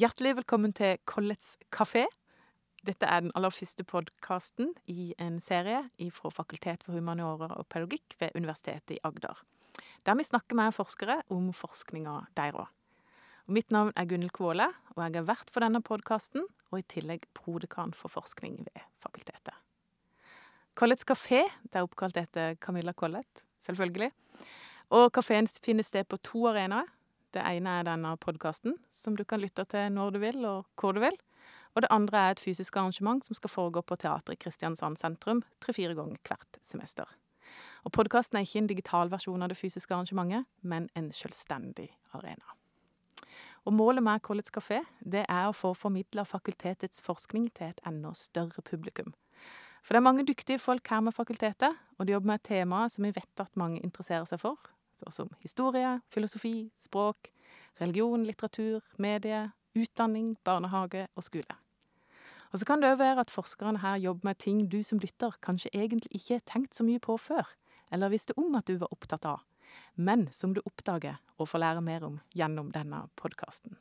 Hjertelig velkommen til Kollets kafé. Dette er den aller første podkasten i en serie fra Fakultet for humaniora og pedagogikk ved Universitetet i Agder. Der vi snakker med forskere om forskninga deres. Mitt navn er Gunhild Kvåle, og jeg er vert for denne podkasten, og i tillegg prodekan for forskning ved fakultetet. Kollets kafé er oppkalt etter Camilla Collett, selvfølgelig. Og kafeen finner sted på to arenaer. Det ene er denne podkasten, som du kan lytte til når du vil og hvor du vil. Og det andre er et fysisk arrangement som skal foregå på Teatret i Kristiansand sentrum tre-fire ganger hvert semester. Og podkasten er ikke en digital versjon av det fysiske arrangementet, men en selvstendig arena. Og målet med College kafé det er å få formidla fakultetets forskning til et enda større publikum. For det er mange dyktige folk her med fakultetet, og de jobber med temaer som vi vet at mange interesserer seg for, såsom historie, filosofi, språk, religion, litteratur, medie, utdanning, barnehage og skole. Og så kan det òg være at forskerne her jobber med ting du som lytter kanskje egentlig ikke har tenkt så mye på før, eller visste om at du var opptatt av, men som du oppdager og får lære mer om gjennom denne podkasten.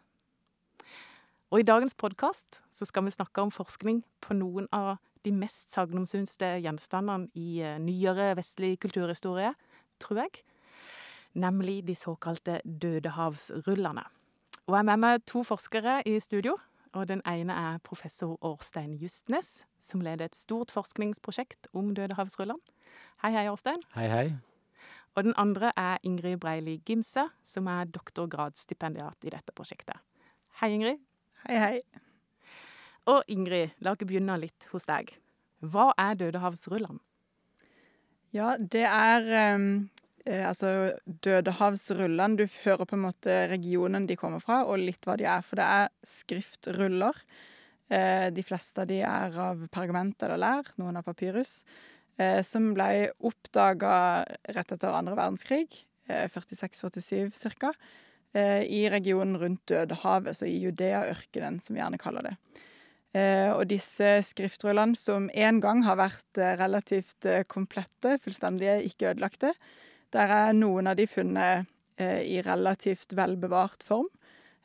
Og i dagens podkast skal vi snakke om forskning på noen av de mest sagnomsuste gjenstandene i nyere vestlig kulturhistorie, tror jeg nemlig de såkalte Dødehavsrullene. Og jeg er med meg to forskere i studio. og Den ene er professor Årstein Justnes, som leder et stort forskningsprosjekt om Dødehavsrullene. Hei, hei, Årstein. Hei, hei. Og den andre er Ingrid Breili Gimse, som er doktorgradsstipendiat i dette prosjektet. Hei, Ingrid. Hei, hei. Og Ingrid, la oss begynne litt hos deg. Hva er Dødehavsrullene? Ja, det er um, Eh, altså Dødehavsrullene. Du hører på en måte regionen de kommer fra, og litt hva de er. For det er skriftruller. Eh, de fleste av de er av pergament eller lær, noen av papyrus. Eh, som ble oppdaga rett etter andre verdenskrig, 46-47 ca. I regionen rundt Dødehavet, så i Judea-ørkenen, som vi gjerne kaller det. Og disse skriftrullene, som en gang har vært relativt komplette, fullstendige, ikke ødelagte, der er noen av de funnet eh, i relativt velbevart form.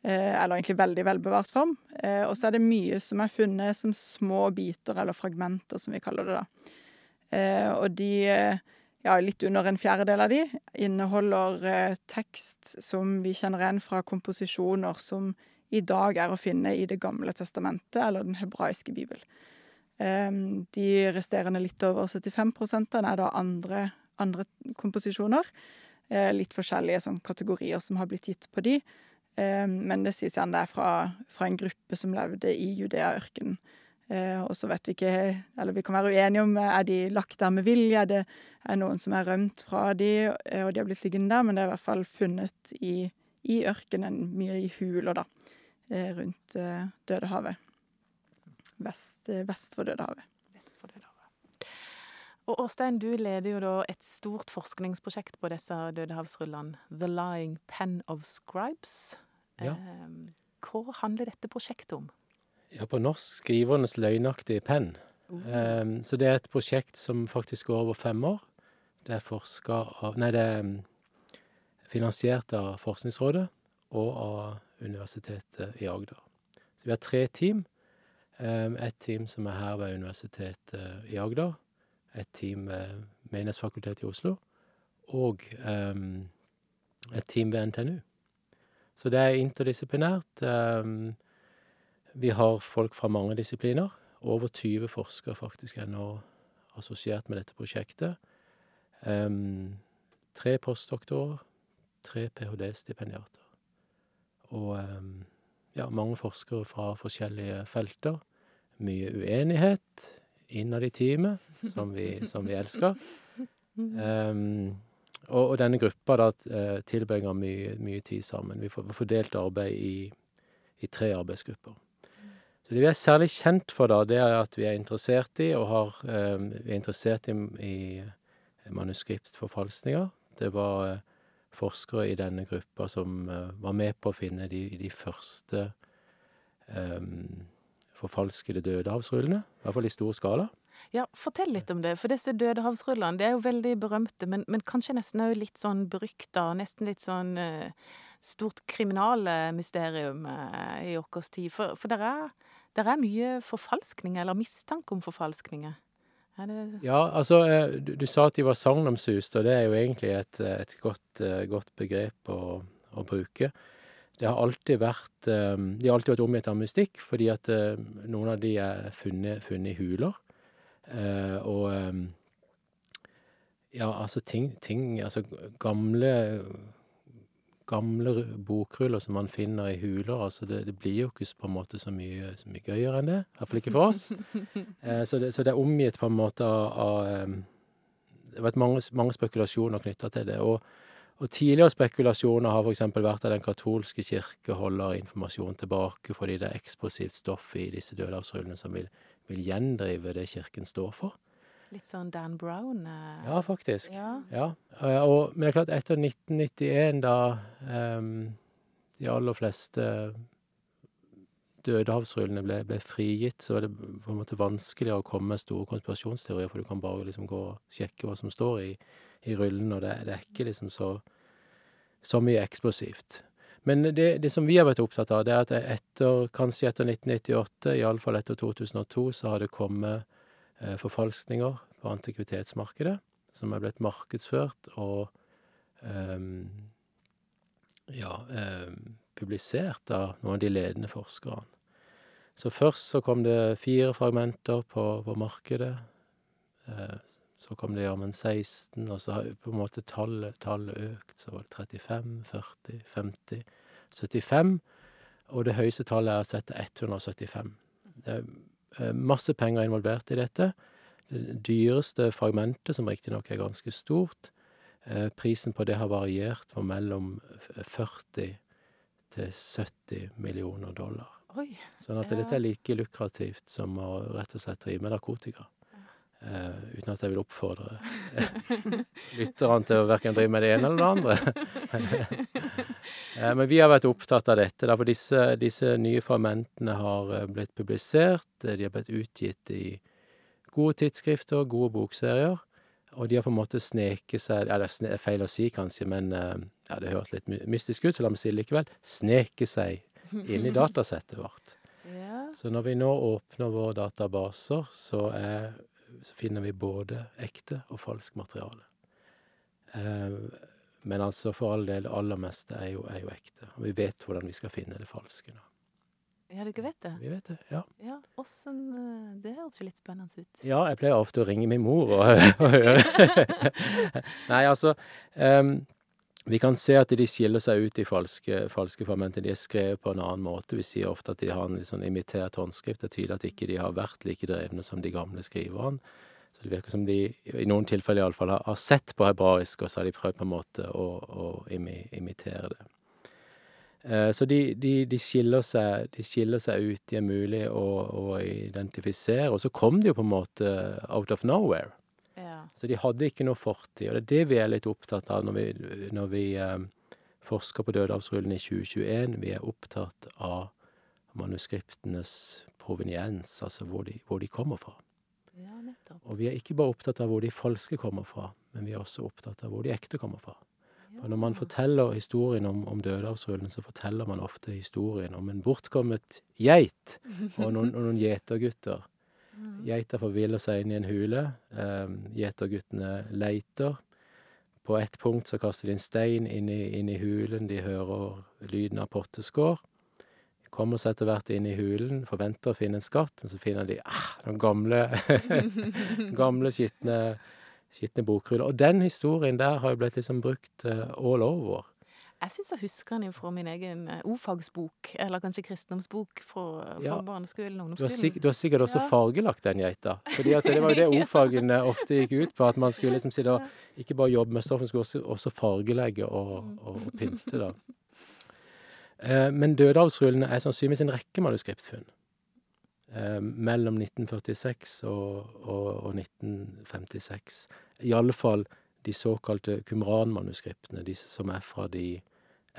Eh, eller egentlig veldig velbevart form. Eh, og så er det mye som er funnet som små biter, eller fragmenter, som vi kaller det da. Og de, ja, litt under en fjerdedel av de, inneholder eh, tekst som vi kjenner igjen fra komposisjoner som i dag er å finne i Det gamle testamentet, eller Den hebraiske bibel. de resterende litt over 75% er da andre andre komposisjoner. Eh, litt forskjellige sånn kategorier som har blitt gitt på de. Eh, men det sies gjerne det er fra, fra en gruppe som levde i Judea-ørkenen. Eh, og så vet vi ikke Eller vi kan være uenige om er de lagt der med vilje. Er det er noen som er rømt fra de, og de har blitt liggende der, men det er i hvert fall funnet i, i ørkenen, mye i huler, da, rundt Dødehavet. Vest, vest for Dødehavet. Og Åstein, du leder jo da et stort forskningsprosjekt på disse dødehavsrullene. The Lying Pen of Scribes. Ja. Eh, hva handler dette prosjektet om? Ja, på norsk 'Skrivernes løgnaktige penn'. Uh. Um, så det er et prosjekt som faktisk går over fem år. Det er forska av Nei, det er finansiert av Forskningsrådet og av Universitetet i Agder. Så vi har tre team. Um, et team som er her ved Universitetet i Agder et team ved Menighetsfakultetet i Oslo, og um, et team ved NTNU. Så det er interdisiplinært. Um, vi har folk fra mange disipliner. Over 20 forskere faktisk er nå assosiert med dette prosjektet. Um, tre postdoktorer, tre ph.d.-stipendiater. Og ja, mange forskere fra forskjellige felter. Mye uenighet, innad i teamet, som vi, som vi elsker. Um, og, og, denne gruppa da eh, tilbringer mye, mye, tid sammen. Vi får fordelt arbeid i, i, tre arbeidsgrupper. Så Det vi er særlig kjent for, da, det er at vi er interessert i og har, um, vi er interessert i, i manuskriptforfalskninger. Det var uh, forskere i denne gruppa som uh, var med på å finne de, de første um, forfalskede dødehavsrullene. I hvert fall i stor skala. Ja, Fortell litt om det. For disse dødehavsrullene de er jo veldig berømte, men, men kanskje nesten òg litt sånn berykta. Nesten litt sånn uh, stort kriminalmysterium uh, i vår tid. For, for det er, er mye forfalskninger, eller mistanke om forfalskninger. Er Ja, altså, eh, du, du sa at de var sagnomsust, og det er jo egentlig et, et godt, godt begrep å, å bruke. Det har alltid vært eh, De har alltid vært omgitt av mystikk, fordi at eh, noen av de er funnet, funnet i huler. Eh, og Ja, altså ting, ting Altså gamle Gamle ru- bokruller som man finner i huler, altså det, det blir jo ikke på en måte så mye, så mye gøyere enn det. I hvert fall ikke for oss. Eh, så, det, så det er omgitt på en måte av, av Det har vært mange, mange spekulasjoner knytta til det. Og, og tidligere spekulasjoner har f.eks. vært at den katolske kirke holder informasjon tilbake fordi det er eksplosivt stoff i disse dødehavsrullene som vil, vil gjendrive det kirken står for. litt sånn Dan Brown? eh, Ja, faktisk. ja. Ja, og, men det er klart, etter 1991, da um, de aller fleste dødehavsrullene ble, ble frigitt, så var det på en måte vanskeligere å komme med store konspirasjonsteorier, for du kan bare liksom gå og sjekke hva som står i, i rullen, og det, det er ikke liksom så, så mye eksplosivt. Men det, det som vi har vært opptatt av, det er at etter, kanskje etter 1998, iallfall etter 2002, så har det kommet eh, forfalskninger på antikvitetsmarkedet som er blitt markedsført og eh, ja, eh, publisert av noen av de ledende forskerne. Så først så kom det fire fragmenter på, på markedet. Så kom det jammen 16, og så har på en måte tallet, tallet økt. Så var det 35, 40, 50, 75. Og det høyeste tallet er sett til 175. Det er eh, masse penger involvert i dette. Det dyreste fragmentet, som riktignok er ganske stort, eh, prisen på det har variert på mellom 40 til 70 millioner dollar. Oi. Sånn at Ja. dette er like lukrativt som å rett og slett drive med narkotika. Eh, uten at jeg vil oppfordre lytterne til å verken drive med det ene eller det andre. eh, men vi har vært opptatt av dette, for disse, disse nye fragmentene har eh, blitt publisert. De har blitt utgitt i gode tidsskrifter, gode bokserier. Og de har på en måte sneket seg Ja, det er feil å si, kanskje, men ja, det høres litt mystisk ut, så la meg si det likevel. Sneket seg inn i datasettet vårt. Ja. Så når vi nå åpner våre databaser, så, er, finner vi både ekte og falsk materiale. Eh, men altså for all del, det aller meste er jo, er jo ekte. Og vi vet hvordan vi skal finne det falske. Da. ja, du vet det? Vi vet det, ja. Ja, åssen eh, Det høres jo litt spennende ut. Ja, jeg pleier ofte å ringe min mor og, og høre Nei, altså ehm, Vi kan se at de skiller seg ut, de falske, falske fragmentene. De er skrevet på en annen måte. Vi sier ofte at de har en litt sånn imitert håndskrift. Det er tydelig at ikke de har vært like drevne som de gamle skriverne. Så det virker som de, i noen tilfeller iallfall, har, sett på hebraisk, og så har de prøvd på en måte å, å imi, imitere det. Eh, Så de, de, de, skiller seg, de skiller seg ut, de er mulig å, å identifisere. Og så kom de jo på en måte out of nowhere. Så de hadde ikke noe fortid. Og det er det vi er litt opptatt av når vi, når vi eh, forsker på dødehavsrullen i 2021. Vi er opptatt av manuskriptenes proveniens, altså hvor de, hvor de kommer fra. ja. Og vi er ikke bare opptatt av hvor de falske kommer fra, men vi er også opptatt av hvor de ekte kommer fra. For når man forteller historien om, om dødehavsrullen, så forteller man ofte historien om en bortkommet geit og noen, og noen gjetergutter. Mm. Geita forviller seg inn i en hule. Um, Gjeterguttene leiter. På ett punkt så kaster de en stein inn i, inn i hulen. De hører lyden av potteskår. De kommer seg etter hvert inn i hulen, forventer å finne en skatt, men så finner de ah, den gamle, gamle skitne, bokruller. Og den historien der har jo blitt liksom brukt eh, all over. Jeg syns jeg husker den fra min egen eh, ordfagsbok, eller kanskje kristendomsbok fra, fra Ja. barneskolen og Du har, ungdomsskolen. sikk- du har sikkert også Ja. fargelagt den geita. Fordi at det var jo det ordfagene ofte gikk ut på, at man skulle liksom si da, ikke bare jobbe med stoff, men skulle også, også fargelegge og, Mm. og pynte, da. Eh, Men Dødehavsrullene er sannsynligvis en rekke manuskriptfunn. Eh, mellom 1946 og, og, og 1956. I alle fall de såkalte Qumran-manuskriptene, disse som er fra de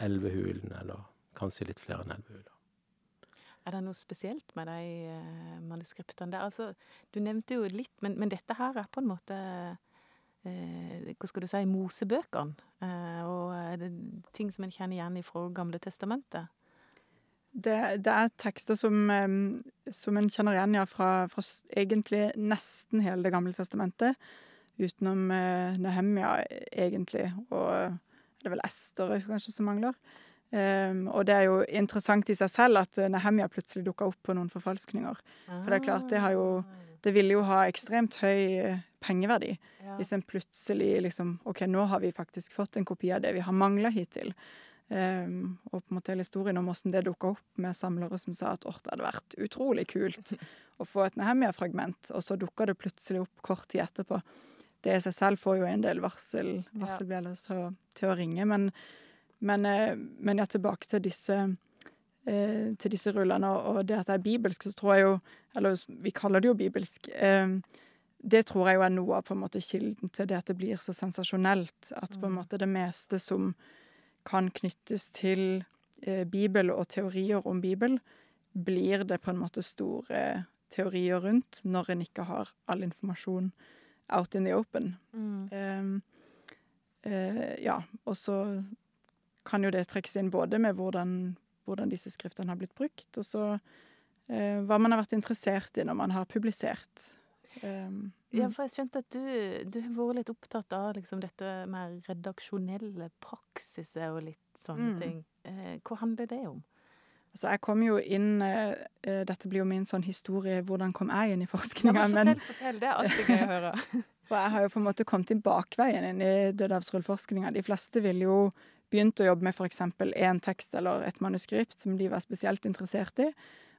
elleve hulene, eller kanskje litt flere enn elleve huler. Er det noe spesielt med de eh, manuskriptene der? Altså, du nevnte jo litt, men, men dette her er på en måte eh, Hva skal du si Mosebøkene. Eh, og det ting som en kjenner igjen fra Gamle testamentet? Det, det er tekster som, eh, som en kjenner igjen ja, fra, fra egentlig nesten hele Det gamle testamentet. Utenom eh, Nehemia, egentlig. Og eh, det er vel Ester kanskje som mangler. Um, og det er jo interessant i seg selv at eh, Nehemia plutselig dukka opp på noen forfalskninger. For det er klart, det har jo- Det ville jo ha ekstremt høy eh, pengeverdi ja. hvis en plutselig liksom OK, nå har vi faktisk fått en kopi av det vi har mangla hittil. Um, og på en måte hele historien om åssen det dukka opp med samlere som sa at åh, det hadde vært utrolig kult å få et Nehemia-fragment, og så dukka det plutselig opp kort tid etterpå. Det i seg selv får jo en del varsel, varselbjeller til, til å ringe, men, men, eh, men ja, tilbake til disse eh, til disse rullene, og, og det at det er bibelsk, så tror jeg jo Eller vi kaller det jo bibelsk. Eh, det tror jeg jo er noe av på en måte kilden til det at det blir så sensasjonelt. At på en Mm. måte det meste som kan knyttes til eh, Bibel og teorier om Bibel, blir det på en måte store teorier rundt når en ikke har all informasjon out in the open. Mm. Ehm, uh, ja, og så kan jo det trekkes inn både med hvordan, hvordan disse skriftene har blitt brukt, og så uh, hva man har vært interessert i når man har publisert. Um, Ja, mm. for jeg skjønte at du, du har vært litt opptatt av liksom dette med redaksjonelle praksiser og litt sånne Mm. ting. Uh, hva handler det om? Altså, jeg kom jo inn eh, Dette blir jo min sånn historie, hvordan kom jeg inn i Ja, forskninga? men fortell, fortell. Det er alltid gøy å høre. For jeg har jo på en måte kommet inn bakveien inn i dødehavsrullforskninga. De fleste ville jo begynt å jobbe med f.eks. én tekst eller et manuskript som de var spesielt interessert i,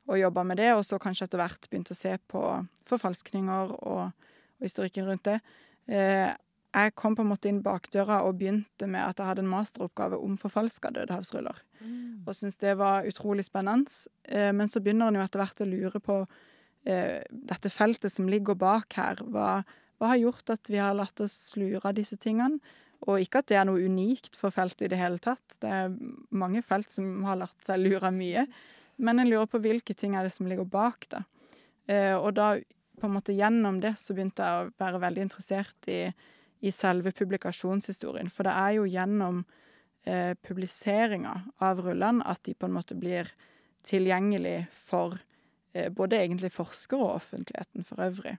og jobba med det, og så kanskje etter hvert begynt å se på forfalskninger og, og historikken rundt det. Eh, jeg kom på en måte inn bakdøra og begynte med at jeg hadde en masteroppgave om forfalska dødehavsruller og syntes det var utrolig spennende. Eh, men så begynner en jo etter hvert å lure på eh, dette feltet som ligger bak her. Hva, hva har gjort at vi har latt oss lure av disse tingene? Og ikke at det er noe unikt for feltet i det hele tatt. Det er mange felt som har latt seg lure mye. Men en lurer på hvilke ting er det som ligger bak, da. Eh, og da, på en måte gjennom det, så begynte jeg å være veldig interessert i, i selve publikasjonshistorien. For det er jo gjennom eh, publiseringa av rullene at de på en måte blir tilgjengelig for eh, både egentlig forskere og offentligheten for øvrig.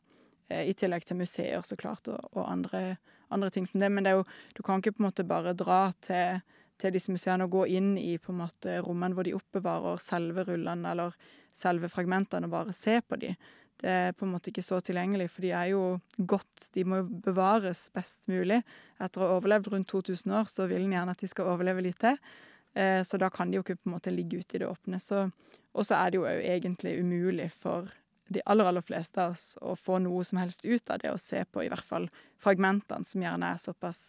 Eh, I tillegg til museer, så klart, og, og andre, andre ting som det. Men det jo, du kan ikke på en måte bare dra til, til disse museene og gå inn i på en måte rommene hvor de oppbevarer selve rullene eller selve fragmentene, og bare se på de. Det er på en måte ikke så tilgjengelig, for de er jo godt De må bevares best mulig. Etter å ha overlevd rundt 2000 år, så vil en gjerne at de skal overleve litt til. Eh, så da kan de jo ikke på en måte ligge ute i det åpne. Og så er det jo egentlig umulig for de aller, aller fleste av oss å få noe som helst ut av det, å se på i hvert fall fragmentene, som gjerne er såpass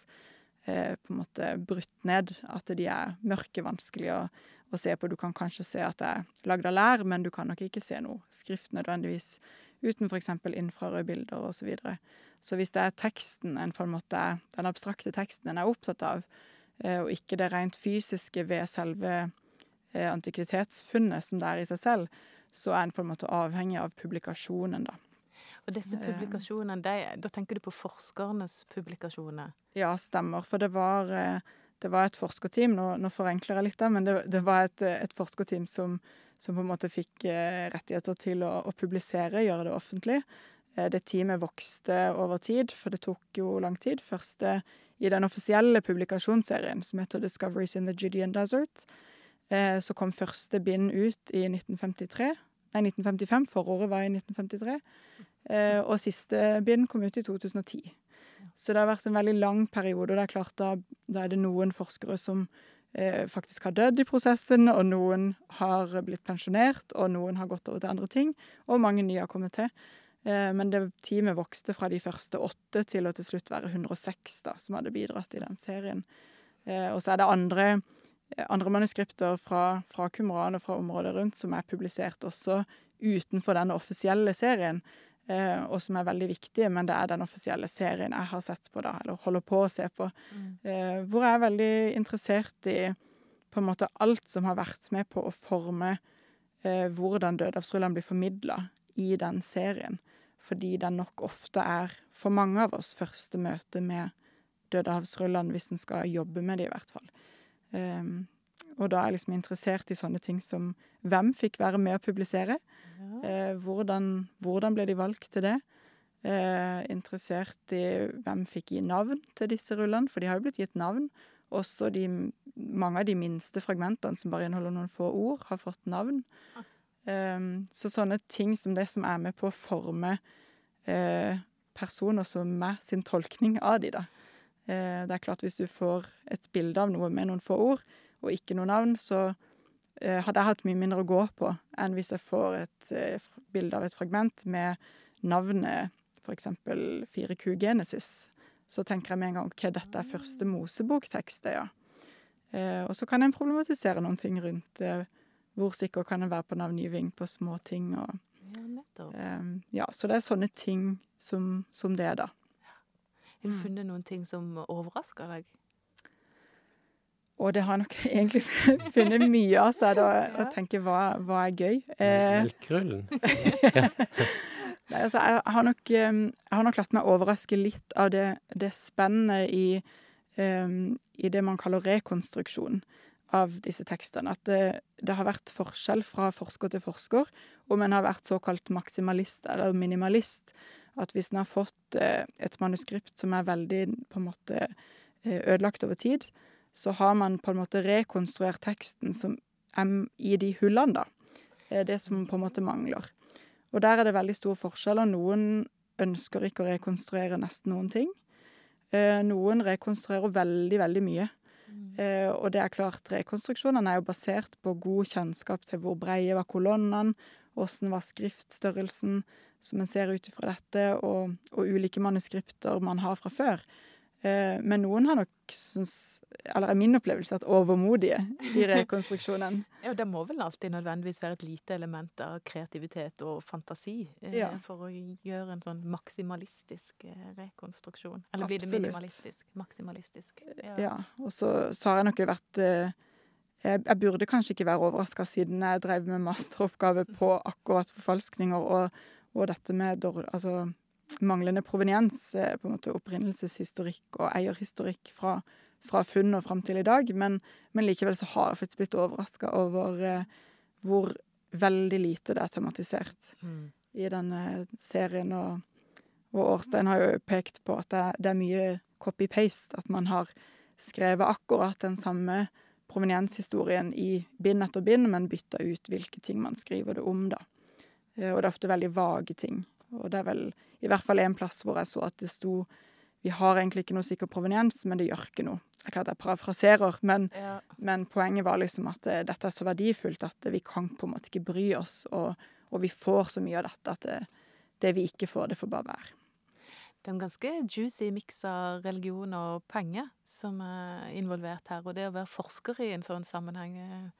eh, på en måte brutt ned at de er mørke, vanskelige å, å se på. Du kan kanskje se at det er lagd av lær, men du kan nok ikke se noe skrift nødvendigvis uten f.eks. infrarøde bilder osv. Så, videre. så hvis det er teksten en på en måte den abstrakte teksten en er opptatt av, eh, og ikke det rent fysiske ved selve eh, antikvitetsfunnet som det er i seg selv, så er en på en måte avhengig av publikasjonen, da. Og disse Eh. publikasjonene, de, da tenker du på forskernes publikasjoner? Ja, stemmer. For det var, det var et forskerteam, nå, nå forenkler jeg litt, da, men det, det var et, et forskerteam som, som på en måte fikk eh, rettigheter til å, å publisere, gjøre det offentlig. Eh, Det teamet vokste over tid, for det tok jo lang tid. Først i den offisielle publikasjonsserien som heter 'Discoveries in the Judean Desert', eh, så kom første bind ut i 1953. Nei, 1955. Foråret var i 1953. Eh, og siste bind kom ut i 2010. Så det har vært en veldig lang periode, og det er klart da, da er det noen forskere som eh, faktisk har dødd i prosessen, og noen har blitt pensjonert, og noen har gått over til andre ting, og mange nye har kommet til. Eh, men det teamet vokste fra de første åtte til å til slutt være 106 da, som hadde bidratt i den serien. Eh, og så er det andre, eh, andre manuskripter fra, fra Kumran og fra området rundt som er publisert også utenfor den offisielle serien, og som er veldig viktige, men det er den offisielle serien jeg har sett på, da, eller holder på å se på, eh, hvor jeg er veldig interessert i på en måte alt som har vært med på å forme eh, hvordan dødehavsrullene blir formidla i den serien. Fordi den nok ofte er, for mange av oss, første møte med dødehavsrullene, hvis en skal jobbe med det, i hvert fall. Um, og da er jeg liksom interessert i sånne ting som hvem fikk være med å publisere? Eh, hvordan, hvordan ble de valgt til det? Eh, interessert i hvem fikk gi navn til disse rullene, for de har jo blitt gitt navn. Også de, mange av de minste fragmentene som bare inneholder noen få ord, har fått navn. Em, så sånne ting som det som er med på å forme eh, personer som meg sin tolkning av de, da. Eh, det er klart hvis du får et bilde av noe med noen få ord, og ikke noe navn, så eh, hadde jeg hatt mye mindre å gå på enn hvis jeg får et eh, bilde av et fragment med navnet eksempel 4Q Genesis. Så tenker jeg med en gang ok, dette er første Mosebok-tekst, ja. Eh, og så kan en problematisere noen ting rundt eh, hvor sikker kan en være på navngiving på små ting og ja, eh, så det er sånne ting som, som det, da. Har du Mm. funnet noen ting som overrasker deg? Og det har jeg nok egentlig funnet mye av, så er det å, Ja. å tenke hva, hva er gøy. Eh, Melkerullen. Nei, altså, jeg har nok, jeg har nok latt meg overraske litt av det, det spennet i, um, i det man kaller rekonstruksjon av disse tekstene. At det, det har vært forskjell fra forsker til forsker om en har vært såkalt maksimalist eller minimalist. At hvis en har fått eh, et manuskript som er veldig på en måte eh, ødelagt over tid, så har man på en måte rekonstruert teksten som m- i de hullene, da. er Det som på en måte mangler. Og der er det veldig store forskjeller. Noen ønsker ikke å rekonstruere nesten noen ting. Eh, noen rekonstruerer veldig, veldig mye. Uh, og det er klart, rekonstruksjonene er jo basert på god kjennskap til hvor breie var kolonnene, åssen var skriftstørrelsen som en ser ut ifra dette, og, og ulike manuskripter man har fra før. Eh, men noen har nok, syns, eller er min opplevelse, vært overmodige i rekonstruksjonen. Ja, det må vel alltid nødvendigvis være et lite element av kreativitet og fantasi eh, Ja. for å gjøre en sånn maksimalistisk eh, rekonstruksjon. Eller blir det minimalistisk? Maksimalistisk. Ja, og så, så har jeg nok vært eh, jeg, jeg burde kanskje ikke være overraska siden jeg drev med masteroppgave på akkurat forfalskninger og, og dette med dårlig altså, manglende proveniens, eh, på en måte opprinnelseshistorikk og eierhistorikk fra, fra funn og fram til i dag. Men, men likevel så har jeg faktisk blitt overraska over eh, hvor veldig lite det er tematisert Mm. i denne serien. Og, og Årstein har jo pekt på at det, det er mye copy-paste. At man har skrevet akkurat den samme provenienshistorien i bind etter bind, men bytta ut hvilke ting man skriver det om, da. Eh, Og det er ofte veldig vage ting. Og det er vel i hvert fall en plass hvor jeg så at det sto Vi har egentlig ikke noe sikker proveniens, men det gjør ikke noe. Det er klart jeg parafraserer, men Ja. men poenget var liksom at eh, dette er så verdifullt at eh, vi kan på en måte ikke bry oss, og, og vi får så mye av dette at det, det vi ikke får, det får bare være. Det er en ganske juicy miks av religion og penger som er involvert her. Og det å være forsker i en sånn sammenheng eh,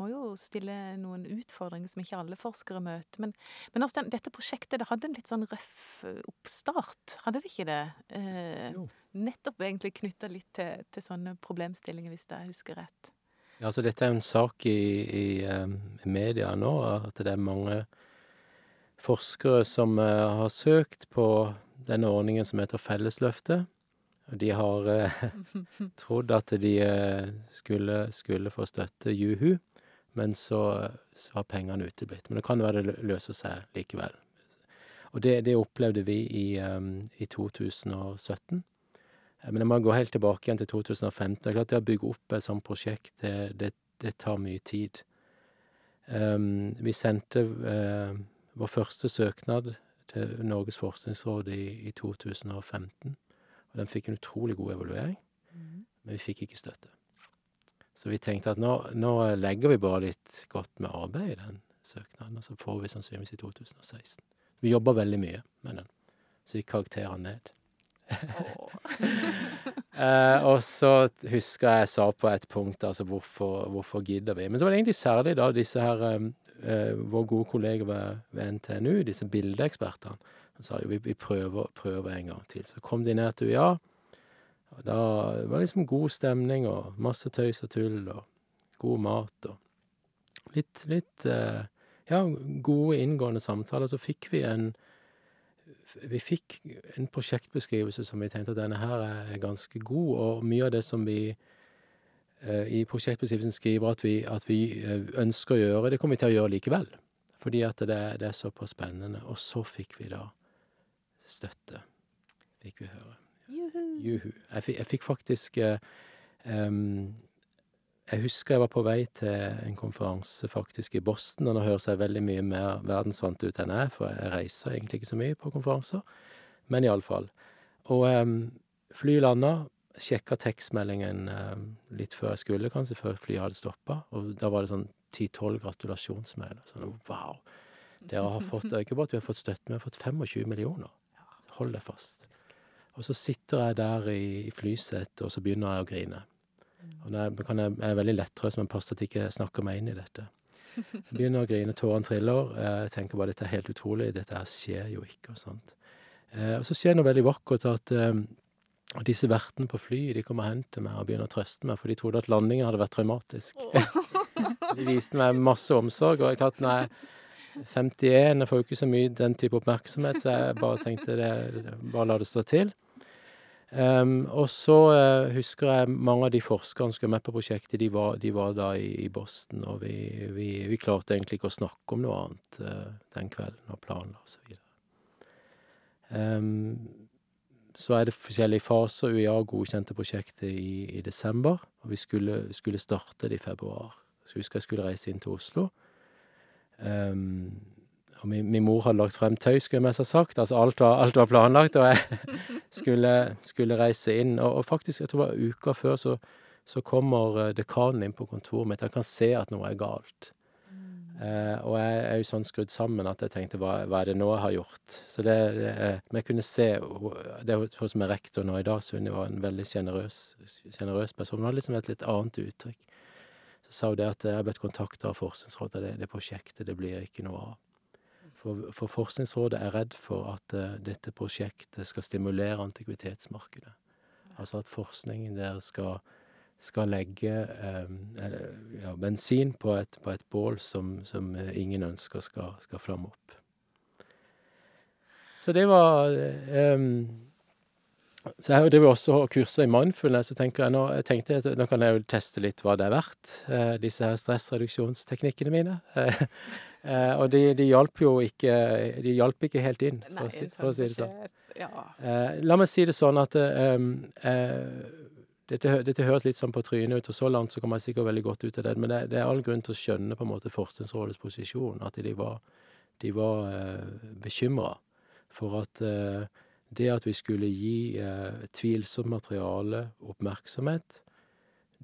må jo stille noen utfordringer som ikke alle forskere møter. Men, men altså, dette prosjektet det hadde en litt sånn røff eh, oppstart, hadde det ikke det? Eh, nettopp egentlig knytta litt til, til sånne problemstillinger, hvis jeg husker rett. Ja, altså dette er jo en sak i, i i, media nå, at det er mange forskere som eh, har søkt på denne ordningen som heter Fellesløftet. Og de har eh, trodd at de eh, skulle, skulle få støtte juhu, men så, så har pengene uteblitt. Men det kan være det løser seg likevel. Og det, det opplevde vi i, um, i 2017. Eh, Men jeg må gå helt tilbake igjen til 2015. Det er klart det å bygge opp et sånt prosjekt, det, det, det tar mye tid. Um, vi sendte uh, vår første søknad til Norges forskningsråd i, i 2015. Og den fikk en utrolig god evaluering, men vi fikk ikke støtte. Så vi tenkte at nå, nå legger vi bare litt godt med arbeid i den søknaden, og så får vi sannsynligvis i 2016. Vi jobber veldig mye med den, så vi karakterer ned. Eh, og så husker jeg jeg sa på et punkt altså hvorfor, hvorfor gidder vi? Men så var det egentlig særlig da disse her eh, eh, våre gode kolleger ved, ved NTNU, disse bildeekspertene, som sa jo vi, vi prøver, prøver en gang til. Så kom de ned til UiA, og da var det liksom god stemning og masse tøys og tull og god mat og litt, litt eh, ja, gode inngående samtaler. Så fikk vi en vi fikk en prosjektbeskrivelse som vi tenkte at denne her er ganske god, og mye av det som vi eh, i prosjektbeskrivelsen skriver at vi, at vi eh, ønsker å gjøre, det kommer vi til å gjøre likevel. Fordi at det, det er såpass spennende. Og så fikk vi da støtte, fikk vi høre. Juhu. Juhu. Jeg fikk, jeg fikk faktisk eh, Jeg husker jeg var på vei til en konferanse faktisk i Boston, og nå høres jeg veldig mye mer verdensvant ut enn jeg for jeg reiser egentlig ikke så mye på konferanser. Men iallfall. Og um, flyet landa, sjekka tekstmeldingen um, litt før jeg skulle, kanskje før flyet hadde stoppa, og da var det sånn ti-tolv gratulasjonsmailer. Sånn wow! Dere har fått ikke bare at vi har fått støtte, vi har fått 25 millioner. Hold deg fast. Og så sitter jeg der i, i flysetet, og så begynner jeg å grine. Og er- kan jeg, jeg er veldig lettrøst, men passer at jeg ikke snakker meg inn i dette. Jeg begynner å grine, tårene triller. Jeg tenker bare dette er helt utrolig, dette her skjer jo ikke. Og sånt. Eh, og så skjer noe veldig vakkert at eh, disse vertene på flyet de kommer og henter meg og begynner å trøste meg, for de trodde at landingen hadde vært traumatisk. De viste meg masse omsorg, og jeg har hatt nei, er 51, jeg får jo ikke så mye den type oppmerksomhet, så jeg bare tenkte det bare la det stå til. Ehm, og så eh, husker jeg mange av de forskerne som var med på prosjektet, de var, de var da i, i Boston, og vi, vi, vi klarte egentlig ikke å snakke om noe annet eh, den kvelden, og planla og så videre. Ehm, så er det forskjellige faser. UiA godkjente prosjektet i, i desember, og vi skulle, skulle starte det i februar. Så jeg husker jeg skulle reise inn til Oslo. Og min, min mor hadde lagt frem tøy, skulle jeg mest ha sagt. Altså alt var, alt var planlagt, og jeg skulle, skulle reise inn. Og, og faktisk, jeg tror det var uka før, så, så kommer eh, dekanen inn på kontoret mitt. Jeg kan se at noe er galt. Eh, og jeg er jo sånn skrudd sammen at jeg tenkte hva, hva er det nå jeg har gjort? Så det, det eh, Men jeg kunne se Det er hun som er rektor nå i dag, Sunni var en veldig sjenerøs sjenerøs person. Hun hadde liksom et litt annet uttrykk. Så sa hun det at jeg har blitt kontakta av Forskningsrådet, det, det prosjektet det blir ikke noe av. For, for Forskningsrådet er redd for at uh, dette prosjektet skal stimulere antikvitetsmarkedet. Altså at forskningen der skal, skal legge eller, ja, bensin på et, på et bål som, som eh, ingen ønsker skal, skal flamme opp. Så det var eh, Så jeg driver også og kurser i mindfulness, så tenker jeg nå, jeg tenkte at nå kan jeg jo teste litt hva det er verdt, eh, disse her stressreduksjonsteknikkene mine. Eh, og de, de hjalp jo ikke De hjalp ikke helt inn, for, Nei, å, si, for å sånn si det sånn. Ja. Eh, la meg si det sånn at eh, eh, dette, dette høres litt sånn på trynet ut, og så langt så kommer jeg sikkert veldig godt ut av det, men det, det er all grunn til å skjønne på en måte Forskningsrådets posisjon, at de var, de var eh, bekymra for at eh, det at vi skulle gi eh, tvilsomt materiale oppmerksomhet,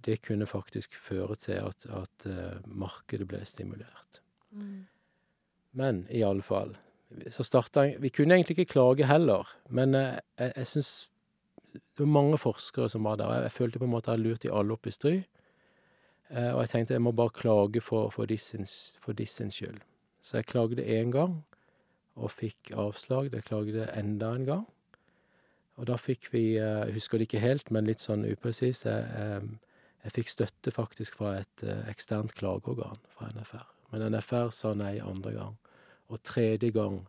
det kunne faktisk føre til at, at eh, markedet ble stimulert. Mm. Men i alle fall, så starta Vi kunne egentlig ikke klage heller, men eh, jeg, jeg syns det var mange forskere som var der, og jeg, følte på en måte jeg hadde lurt de alle opp i stry. Og jeg tenkte jeg må bare klage for, for sin, for skyld. Så jeg klagde én gang, og fikk avslag. Jeg klagde enda en gang. Og da fikk vi, eh, jeg husker det ikke helt, men litt sånn upresis, jeg, jeg fikk støtte faktisk fra et eh, eksternt klageorgan fra NFR. Men NFR sa nei andre gang. Og tredje gang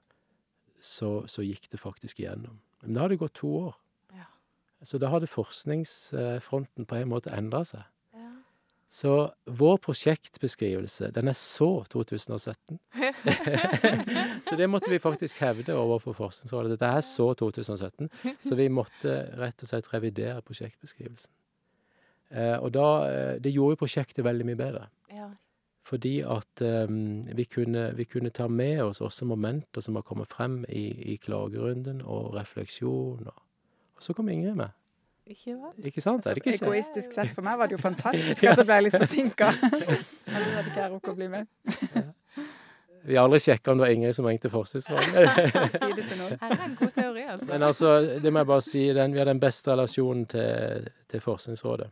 så, så gikk det faktisk igjennom. Men da hadde det gått to år. Ja. Så da hadde forskningsfronten på en måte endra seg. Så vår prosjektbeskrivelse, den er så 2017. så det måtte vi faktisk hevde overfor Forskningsrådet. Dette er så 2017. Så vi måtte rett og slett revidere prosjektbeskrivelsen. Eh, og da eh, Det gjorde jo prosjektet veldig mye bedre. ja. Fordi at eh, vi, kunne, vi kunne ta med oss også momenter som har kommet frem i, i klagerunden, og refleksjon. Og, og så kom Ingrid med. Ikke? Ikke sant? Så er det ikke kjent? egoistisk sett for meg var det jo fantastisk at det ble litt forsinka. Ellers hadde ikke jeg rukket å bli med. Vi har aldri sjekka om det var Ingrid som ringte Forskningsrådet. Si det til noen. Her er en god teori, altså. Men altså, det må jeg bare si, den, vi har den beste relasjonen til, til Forskningsrådet.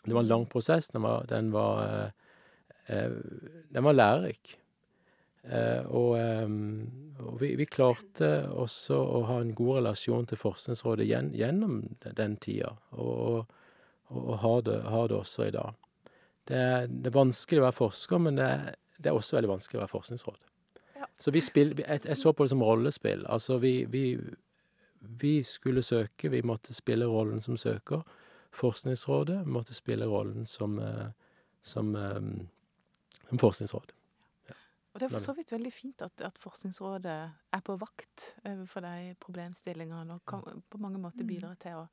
Det var en lang prosess. Den var, den var, eh, eh, den var lærerik. Eh, og eh, og vi, vi klarte også å ha en god relasjon til Forskningsrådet gjen, gjennom den tida, og, og, og har, det, har det også i dag. Det det er vanskelig å være forsker, men det det er også veldig vanskelig å være forskningsråd. Ja. Så vi spill, jeg, jeg så på det som rollespill. Altså, vi, vi, vi skulle søke, vi måtte spille rollen som søker. Forskningsrådet måtte spille rollen som, eh, som, som forskningsråd. Og det er for så vidt veldig fint at, at Forskningsrådet er på vakt overfor de problemstillingene og kan på mange måter bidra til å,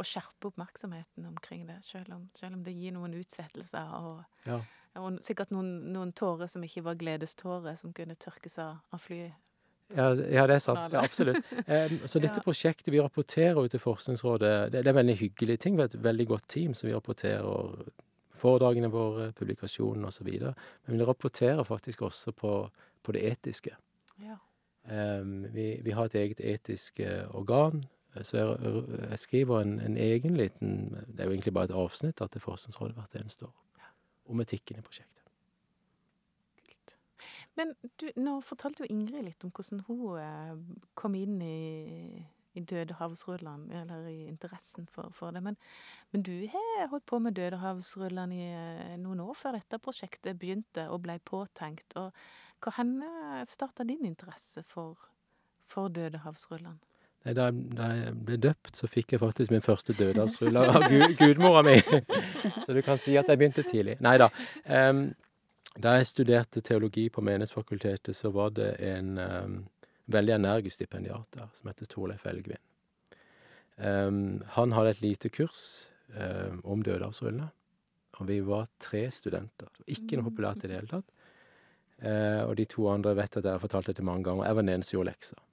å skjerpe oppmerksomheten omkring det, selv om, selv om det gir noen utsettelser og, Ja. og sikkert noen, noen tårer som ikke var gledestårer, som kunne tørkes av, av fly. Ja, ja, det er sant. Ja, absolutt. Um, så dette Ja. prosjektet vi rapporterer ut til Forskningsrådet, det, det er veldig hyggelig ting. Vi er et veldig godt team som vi rapporterer foredragene våre, publikasjonene osv. Men vi rapporterer faktisk også på, på det etiske. Ja. Um, vi, vi har et eget etisk eh, organ. eh, Så jeg, jeg skriver en, en egen liten Det er jo egentlig bare et avsnitt da, til Forskningsrådet hvert eneste år. Om etikken i prosjektet. Kult. Men du, nå fortalte jo Ingrid litt om hvordan hun eh, kom inn i, i Dødehavsrullene, eller i interessen for, for det. Men, men du har holdt på med Dødehavsrullene i eh, noen år før dette prosjektet begynte og ble påtenkt. Og hva henne starta din interesse for, for Dødehavsrullene? Nei, da, jeg- ble døpt, så fikk jeg faktisk min første dødehavsrulle av gud, gudmora mi. Så du kan si at jeg begynte tidlig. Nei da. Um, da jeg studerte teologi på Menighetsfakultetet, så var det en em, veldig energisk stipendiat der som heter Torleif Elgvin. Um, han hadde et lite kurs um, om dødehavsrullene, og vi var tre studenter. Ikke noe populært i det hele tatt. Uh, og de to andre vet at jeg har fortalt dette mange ganger. Jeg var den eneste som gjorde lekser.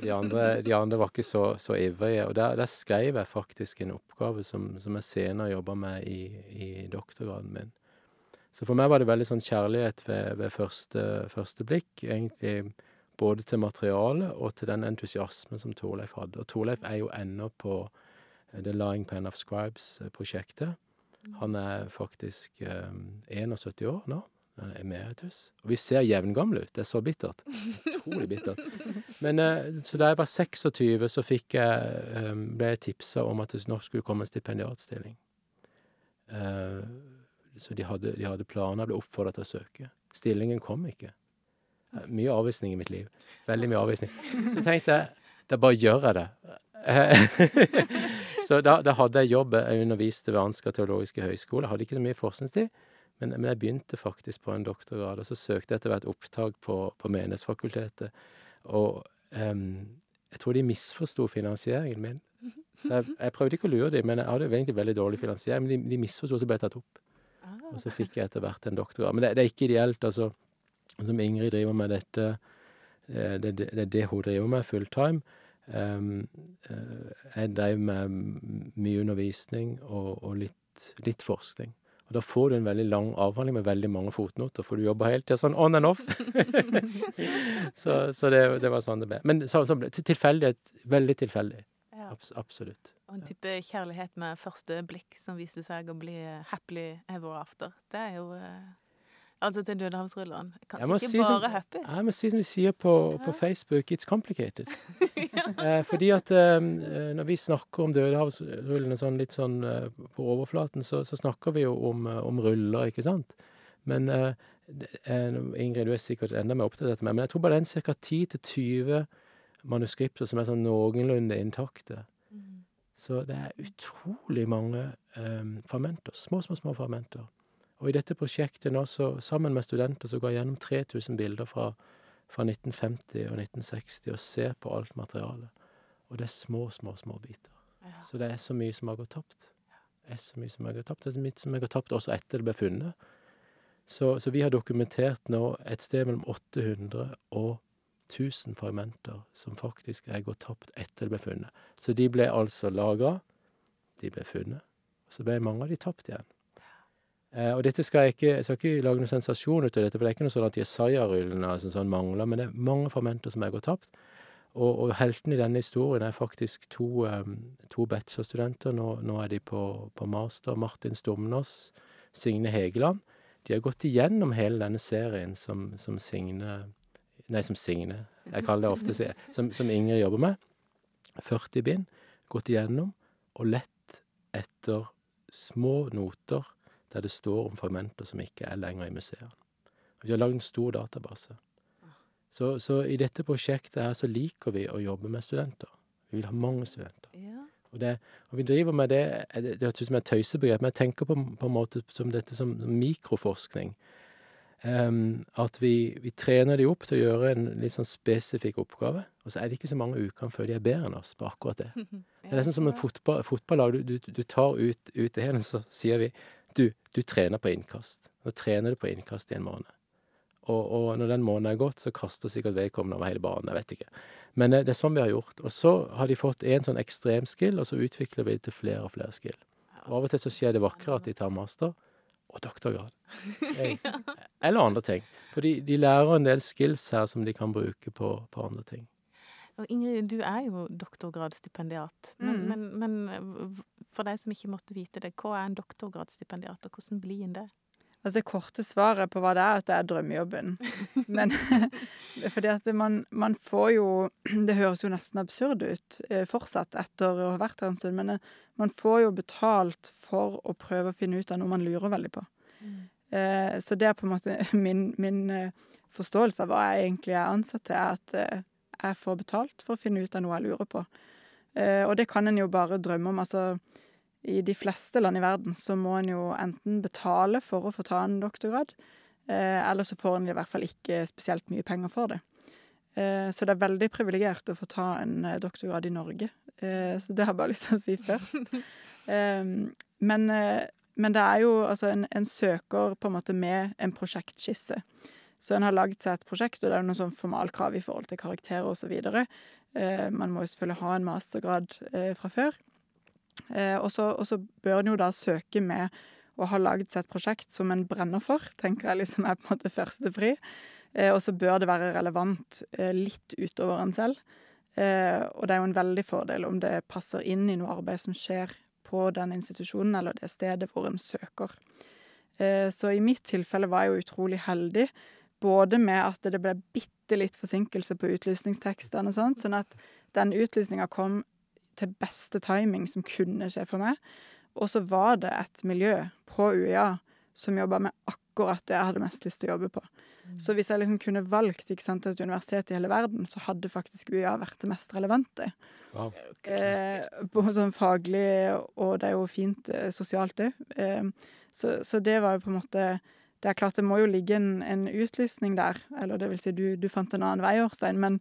De andre, de andre var ikke så, så ivrige. Og der, der skrev jeg faktisk en oppgave som, som jeg senere jobba med i, i doktorgraden min. Så for meg var det veldig sånn kjærlighet ved, ved første, første blikk. Egentlig både til materialet og til den entusiasmen som Torleif hadde. Og Torleif er jo ennå på eh, The Lying Pen of Scribes-prosjektet. Han er faktisk um, 71 år nå. Han er emeritus. Og vi ser jevngamle ut. Det er så bittert. Utrolig bittert. Men uh, så da jeg var 26, så jeg, um, ble jeg tipsa om at det nå skulle komme en stipendiatstilling. Uh, så de hadde, de hadde planer, ble oppfordra til å søke. Stillingen kom ikke. Mye avvisning i mitt liv. Veldig mye avvisning. Så tenkte jeg da bare gjør jeg det. Så da, da hadde jeg jobb. Jeg underviste ved Ansgar teologiske høgskole. Hadde ikke så mye forskningstid. Men, men jeg begynte faktisk på en doktorgrad, og så søkte jeg etter hvert opptak på, på Menighetsfakultetet. Og um, jeg tror de misforsto finansieringen min. Så jeg, jeg prøvde ikke å lure dem, men jeg hadde egentlig veldig dårlig finansiering. Men de, de misforsto, så ble jeg tatt opp. Ah, Og så fikk jeg etter hvert en doktorgrad. Men det, det er ikke ideelt, altså. Som Ingrid driver med dette eh, Det, det, det er det hun driver med fulltime. Um, eh, jeg drev med mye undervisning og, og litt, litt forskning. Og da får du en veldig lang avhandling med veldig mange fotnoter, for du jobber hele tida sånn on and off. så så det, det var sånn det ble. Men så, så ble, tilfeldighet. Veldig tilfeldig. ja. Abs absolutt. Og en type kjærlighet med første blikk som viser seg å bli happily ever after. Det er jo eh, Altså til Dødehavsrulleren. Kanskje ikke si ikke som- bare happy. Jeg må si som vi sier på, på Facebook, it's complicated. eh, fordi at eh, når vi snakker om dødehavsrullene sånn litt sånn eh, på overflaten, så, så snakker vi jo om, eh, om ruller, ikke sant? Men eh, Ingrid, du er sikkert enda mer opptatt av dette, men jeg tror bare det er ca. 10-20 manuskripter som er sånn noenlunde intakte. Mm. Så det er utrolig mange eh, fermenter. Små, små, små fragmenter. Og i dette prosjektet nå, så sammen med studenter, så går jeg gjennom 3000 bilder fra, fra 1950 og 1960 og ser på alt materialet. Og det er små, små, små biter. Ja. Så det er så mye som har gått tapt. Det er så mye som har gått tapt. Det er så mye som har gått tapt også etter det ble funnet. Så, så vi har dokumentert nå et sted mellom 800 og 1000 fragmenter som faktisk er gått tapt etter det ble funnet. Så de ble altså lagra, de ble funnet, og så ble mange av de tapt igjen. Eh, og dette skal jeg ikke, jeg skal ikke lage noen sensasjon ut av dette, for det er ikke noe sånn at Jesaja-rullene altså, sånn mangler, men det er mange fragmenter som er gått tapt. Og, og helten i denne historien er faktisk to, um, to bachelorstudenter. Nå, nå er de på, på master. Martin Stumnås, Signe Hegeland. De har gått igjennom hele denne serien som, som Signe Nei, som Signe. Jeg kaller det ofte Som, som Ingrid jobber med. 40 bind. Gått igjennom og lett etter små noter der det står om fragmenter som ikke er lenger i museene. Vi har lagd en stor database. Så, så i dette prosjektet her så liker vi å jobbe med studenter. Vi vil ha mange studenter. Ja. Og, det, og vi driver med det Det, høres ut som et tøysebegrep, men jeg tenker på, på en måte som dette som mikroforskning. Um, at vi, vi, trener de opp til å gjøre en litt sånn spesifikk oppgave, og så er det ikke så mange ukene før de er bedre enn oss på akkurat det. Det er nesten som en fotball, fotballag. Du, du, du, tar ut, ut det hele, så sier vi du, du trener på innkast. Nå trener du på innkast i en måned. Og, og, når den måneden er gått, så kaster sikkert vedkommende over hele banen. Jeg vet ikke. Men det, det er sånn vi har gjort. Og så har de fått en sånn ekstrem skill, og så utvikler vi det til flere og flere skill. Og av og til så skjer det vakre at de tar master og doktorgrad. Eller andre ting. For de, de, lærer en del skills her som de kan bruke på, på andre ting. Og Ingrid, du er jo doktorgradsstipendiat. Men, mm. men, men, for deg som ikke måtte vite det, hva er en doktorgradsstipendiat, og hvordan blir en det? Altså, Det korte svaret på hva det er, at det er drømmejobben. Men fordi at man, man, får jo Det høres jo nesten absurd ut eh, fortsatt etter å ha vært her en stund, men eh, man får jo betalt for å prøve å finne ut av noe man lurer veldig på. Mm. Eh, så det er på en måte min, min forståelse av hva jeg egentlig er ansatt til, er at jeg får betalt for å finne ut av noe jeg lurer på. Og det kan en jo bare drømme om. altså i de fleste land i verden så må en jo enten betale for å få ta en doktorgrad, eh, eller så får en i hvert fall ikke spesielt mye penger for det. Eh, så det er veldig privilegert å få ta en eh, doktorgrad i Norge. Eh, så det har jeg bare lyst til å si først. Men, eh, men, det er jo altså en, en, søker på en måte med en prosjektskisse. Så en har lagd seg et prosjekt, og det er noen sånn formalkrav i forhold til karakterer osv. Eh, man må jo selvfølgelig ha en mastergrad eh, fra før. Eh, og så bør en jo da søke med å ha laget seg et prosjekt som en brenner for, tenker jeg liksom er på en måte førstepri. Og så bør det være relevant litt utover en selv. Og det er jo en veldig fordel om det passer inn i noe arbeid som skjer på den institusjonen eller det stedet hvor en søker. Så i mitt tilfelle var jeg jo utrolig heldig. Både med at det ble bitte litt forsinkelse på utlysningstekstene og sånt, sånn at den utlysninga kom til beste timing som kunne skje for meg. Og så var det et miljø på UiA som jobba med akkurat det jeg hadde mest lyst til å jobbe på. Mm. Så hvis jeg liksom kunne valgt sant, et universitet i hele verden, så hadde faktisk UiA vært det mest relevante. Wow. Eh, på sånn faglig, og det er jo fint eh, sosialt, det. Eh, så, så, det var jo på en måte Det er klart det må jo ligge en, en utlysning der. Eller det vil si, du, du fant en annen vei, Årstein. Men,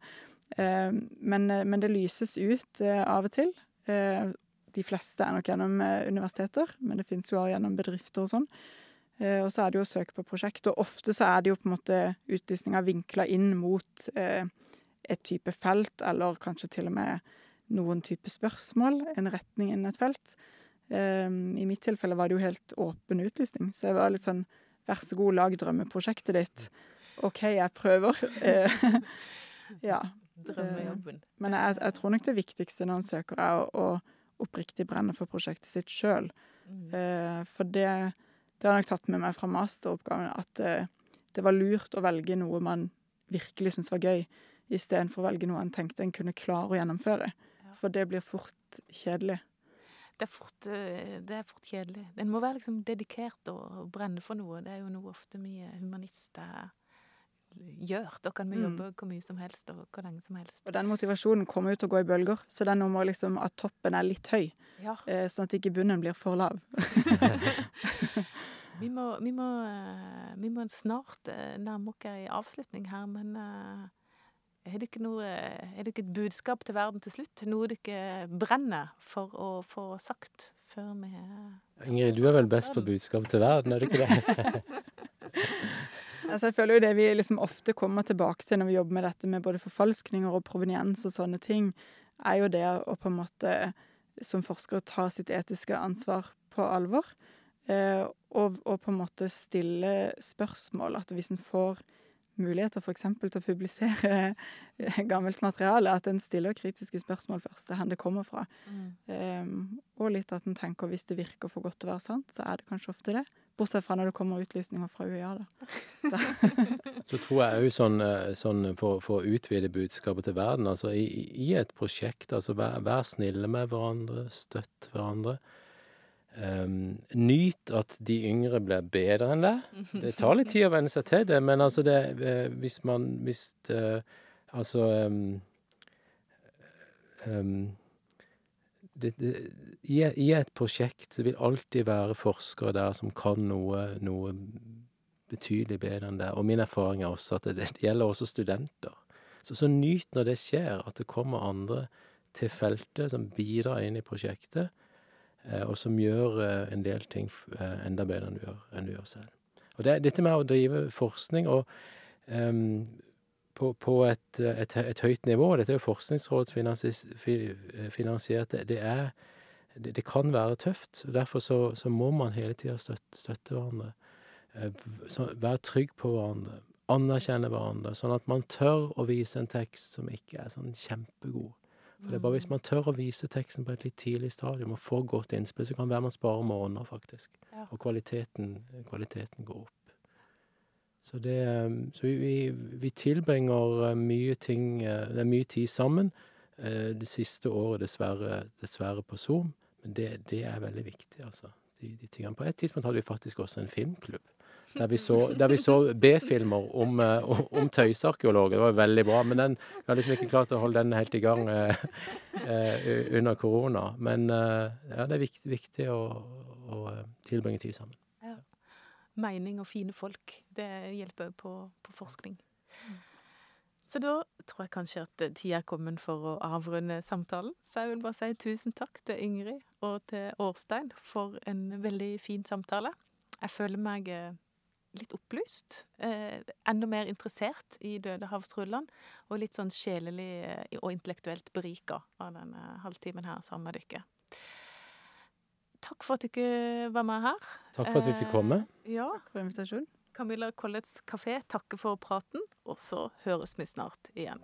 Eh, men, eh, men, det lyses ut eh, av og til. De fleste er nok gjennom universiteter, men det fins jo også gjennom bedrifter og sånn. Og så er det jo å søke på prosjekt, og ofte så er det jo på en måte utlysninga vinkla inn mot et type felt, eller kanskje til og med noen type spørsmål, en retning innen et felt. I mitt tilfelle var det jo helt åpen utlysning, så jeg var litt sånn vær så god, lag drømmeprosjektet ditt. OK, jeg prøver. ja. Drømmejobben. Eh, men jeg, jeg, tror nok det viktigste når en søker, er å, å oppriktig brenne for prosjektet sitt sjøl. Mm. Eh, for det, det har jeg nok tatt med meg fra masteroppgaven, at eh, det var lurt å velge noe man virkelig syntes var gøy, istedenfor å velge noe en tenkte en kunne klare å gjennomføre. For det blir fort kjedelig. Det er fort, eh, det er fort kjedelig. En må være liksom dedikert og brenne for noe. Det er jo noe ofte mye humanister gjør. Da kan vi mm. jobbe hvor mye som helst og hvor lenge som helst. Og den motivasjonen kommer jo til å gå i bølger, så den må liksom at toppen er litt høy. Ja. Eh, sånn at ikke bunnen blir for lav. vi, må, vi, må, eh, vi, må, snart nærme oss ei avslutning her, men har dere Er et budskap til verden til slutt? Noe du ikke brenner for å få sagt før vi Ingrid, du er vel best på budskap til verden, er du ikke det? Altså, jeg føler jo det vi liksom ofte kommer tilbake til når vi jobber med dette med både forfalskninger og proveniens og sånne ting, er jo det å på en måte som forsker ta sitt etiske ansvar på alvor. Eh, og, og, på en måte stille spørsmål. At hvis en får muligheter f.eks. til å publisere gammelt materiale, at en stiller kritiske spørsmål først, hvor det kommer fra. Mm. Um, og litt at en tenker hvis det virker for godt til å være sant, så er det kanskje ofte det. Bortsett fra når det kommer utlysninger fra UiA, da. så tror jeg òg sånn, eh, sånn, for, for, å utvide budskapet til verden, altså i, i et prosjekt, altså vær, vær, snille med hverandre, støtt hverandre. Um, nyt at de yngre blir bedre enn deg. Det tar litt tid å venne seg til det, men altså det uh, Hvis man Hvis uh, Altså um, um, det, det, i, I et prosjekt vil alltid være forskere der som kan noe, noe betydelig bedre enn det. Og min erfaring er også at det, det gjelder også studenter. Så, så nyt når det skjer, at det kommer andre til feltet som bidrar inn i prosjektet, eh, og som gjør eh, en del ting eh, enda bedre enn du gjør, enn du gjør selv. Og det, dette med å drive forskning og um, på, på et, et, et, høyt nivå, dette er jo forskningsrådsfinansiert, det, det, er, det, det, kan være tøft. og Derfor så, så må man hele tida støtte, støtte, hverandre. Være trygg på hverandre. Anerkjenne hverandre. Sånn at man tør å vise en tekst som ikke er sånn kjempegod. For det er bare hvis man tør å vise teksten på et litt tidlig stadium og får godt innspill, så kan det være man sparer måneder, faktisk. Ja. Og kvaliteten, kvaliteten, går opp. Så, det, så vi, vi, tilbringer eh, mye ting eh, Det er mye tid sammen. Eh, det siste året dessverre, dessverre på Zoom, men det, det, er veldig viktig, altså. De, de tingene. På et tidspunkt hadde vi faktisk også en filmklubb. Der vi så, så B-filmer om, om tøysearkeologer. Det var veldig bra. Men den, vi har liksom ikke klart å holde den helt i gang eh, under korona. Men eh, ja, det er viktig, viktig å, å, tilbringe tid sammen. Ja. Mening og fine folk. Det hjelper på, på forskning. Så da tror jeg kanskje at tida er kommet for å avrunde samtalen. Så jeg vil bare si tusen takk til Ingrid og til Årstein for en veldig fin samtale. Jeg føler meg litt opplyst. Eh, enda mer interessert i Dødehavsrullene. Og litt sånn sjelelig eh, og intellektuelt berika av denne halvtimen her sammen med dere. Takk for at dere var med her. Takk for at vi fikk komme. Eh, ja. Takk for invitasjonen. Camilla Collets kafé takker for praten, og så høres vi snart igjen.